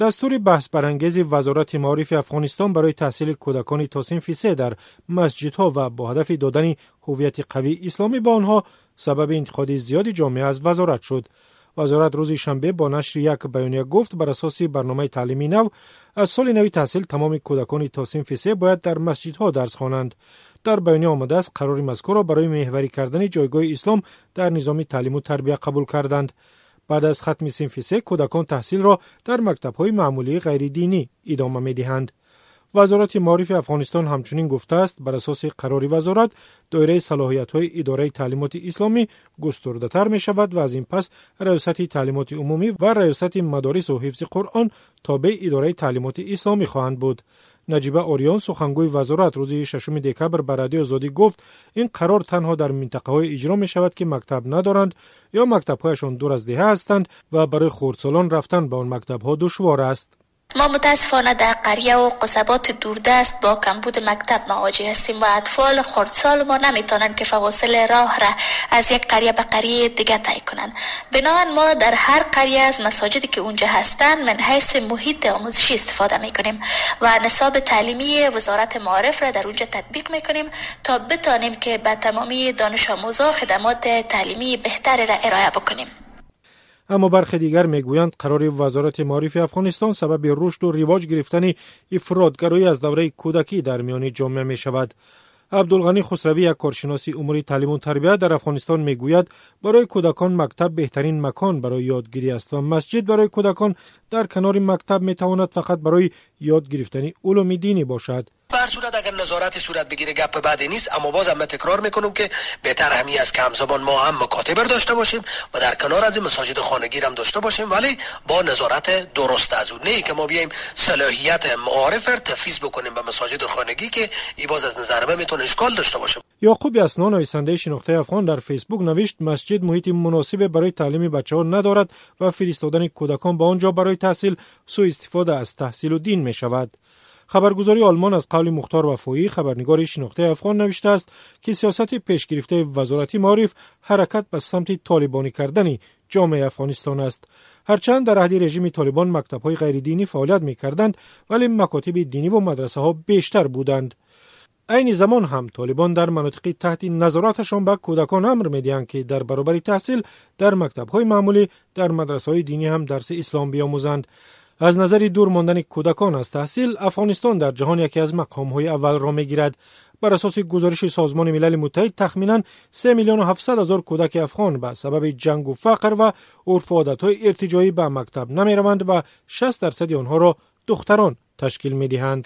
دستور بحث برانگیز وزارت معارف افغانستان برای تحصیل کودکان تا سه در مسجدها و با هدف دادن هویت قوی اسلامی به آنها سبب انتقاد زیادی جامعه از وزارت شد. وزارت روز شنبه با نشر یک بیانیه گفت بر اساس برنامه تعلیمی نو از سال نوی تحصیل تمام کودکان تا سه باید در مسجدها درس خوانند در بیانیه آمده است قرار مذکور را برای محوری کردن جایگاه اسلام در نظام تعلیم و تربیه قبول کردند بعد از ختم صنف سه کودکان تحصیل را در های معمولی غیر دینی ادامه می دهند. وزارت معارف افغانستان همچنین گفته است بر اساس قرار وزارت دایره صلاحیت های اداره تعلیمات اسلامی گسترده تر می شود و از این پس ریاست تعلیمات عمومی و ریاست مدارس و حفظ قرآن تابع اداره تعلیمات اسلامی خواهند بود نجیبه اوریان سخنگوی وزارت روز ششم دکبر بر رادیو آزادی گفت این قرار تنها در منطقه های اجرا می شود که مکتب ندارند یا مکتب هایشان دور از دهه هستند و برای خردسالان رفتن به آن ما متاسفانه در قریه و قصبات دوردست با کمبود مکتب مواجه هستیم و اطفال خردسال ما نمی‌تونن که فواصل راه را از یک قریه به قریه دیگه طی کنن بنابراین ما در هر قریه از مساجدی که اونجا هستن من حیث محیط آموزشی استفاده می‌کنیم و نصاب تعلیمی وزارت معارف را در اونجا تطبیق می‌کنیم تا بتانیم که به تمامی دانش آموزا خدمات تعلیمی بهتری را ارائه بکنیم. اما برخی دیگر می‌گویند قرار وزارت معارف افغانستان سبب رشد و رواج گرفتن افرادگرایی از دوره کودکی در میان جامعه می شود. عبدالغنی خسروی یک کارشناسی امور تعلیم و تربیت در افغانستان می‌گوید برای کودکان مکتب بهترین مکان برای یادگیری است و مسجد برای کودکان در کنار مکتب می تواند فقط برای یاد گرفتن علوم دینی باشد هر صورت اگر نظارت صورت بگیره گپ بعدی نیست اما باز هم تکرار می‌کنم که بهتر همی از که ما هم مکاتب داشته باشیم و در کنار از مساجد خانگی هم داشته باشیم ولی با نظارت درست از اون. نه که ما بیایم صلاحیت معارف تفیز بکنیم به مساجد خانگی که ای باز از نظر من می‌تونه اشکال داشته باشه. یعقوب اسنا نویسنده شناخته افغان در فیسبوک نوشت مسجد محیط مناسب برای تعلیم بچه ها ندارد و فرستادن کودکان به آنجا برای تحصیل سوء استفاده از تحصیل و دین می شود خبرگزاری آلمان از قول مختار وفایی خبرنگار شناخته افغان نوشته است که سیاست پیش گرفته وزارتی معارف حرکت به سمت طالبانی کردن جامعه افغانستان است. هرچند در عهد رژیم طالبان مکتب های غیر دینی فعالیت می کردند ولی مکاتب دینی و مدرسه ها بیشتر بودند. عین زمان هم طالبان در مناطق تحت نظارتشان به کودکان امر می‌دهند که در برابر تحصیل در مکتب های معمولی در مدرسه های دینی هم درس اسلام بیاموزند. аз назари дур мондани кӯдакон аз таҳсил афғонистон дар ҷаҳон яке аз мақомҳои аввалро мегирад. Бар асоси гузориши созмони милали муттаҳид таxминан 3 миллион 700 ҳазор кӯдаки афғон ба сабаби ҷангу фақр ва урфу одатҳои иртиҷоӣ ба мактаб намераванд ва 60 дарсади онҳоро духтарон ташкил медиҳанд.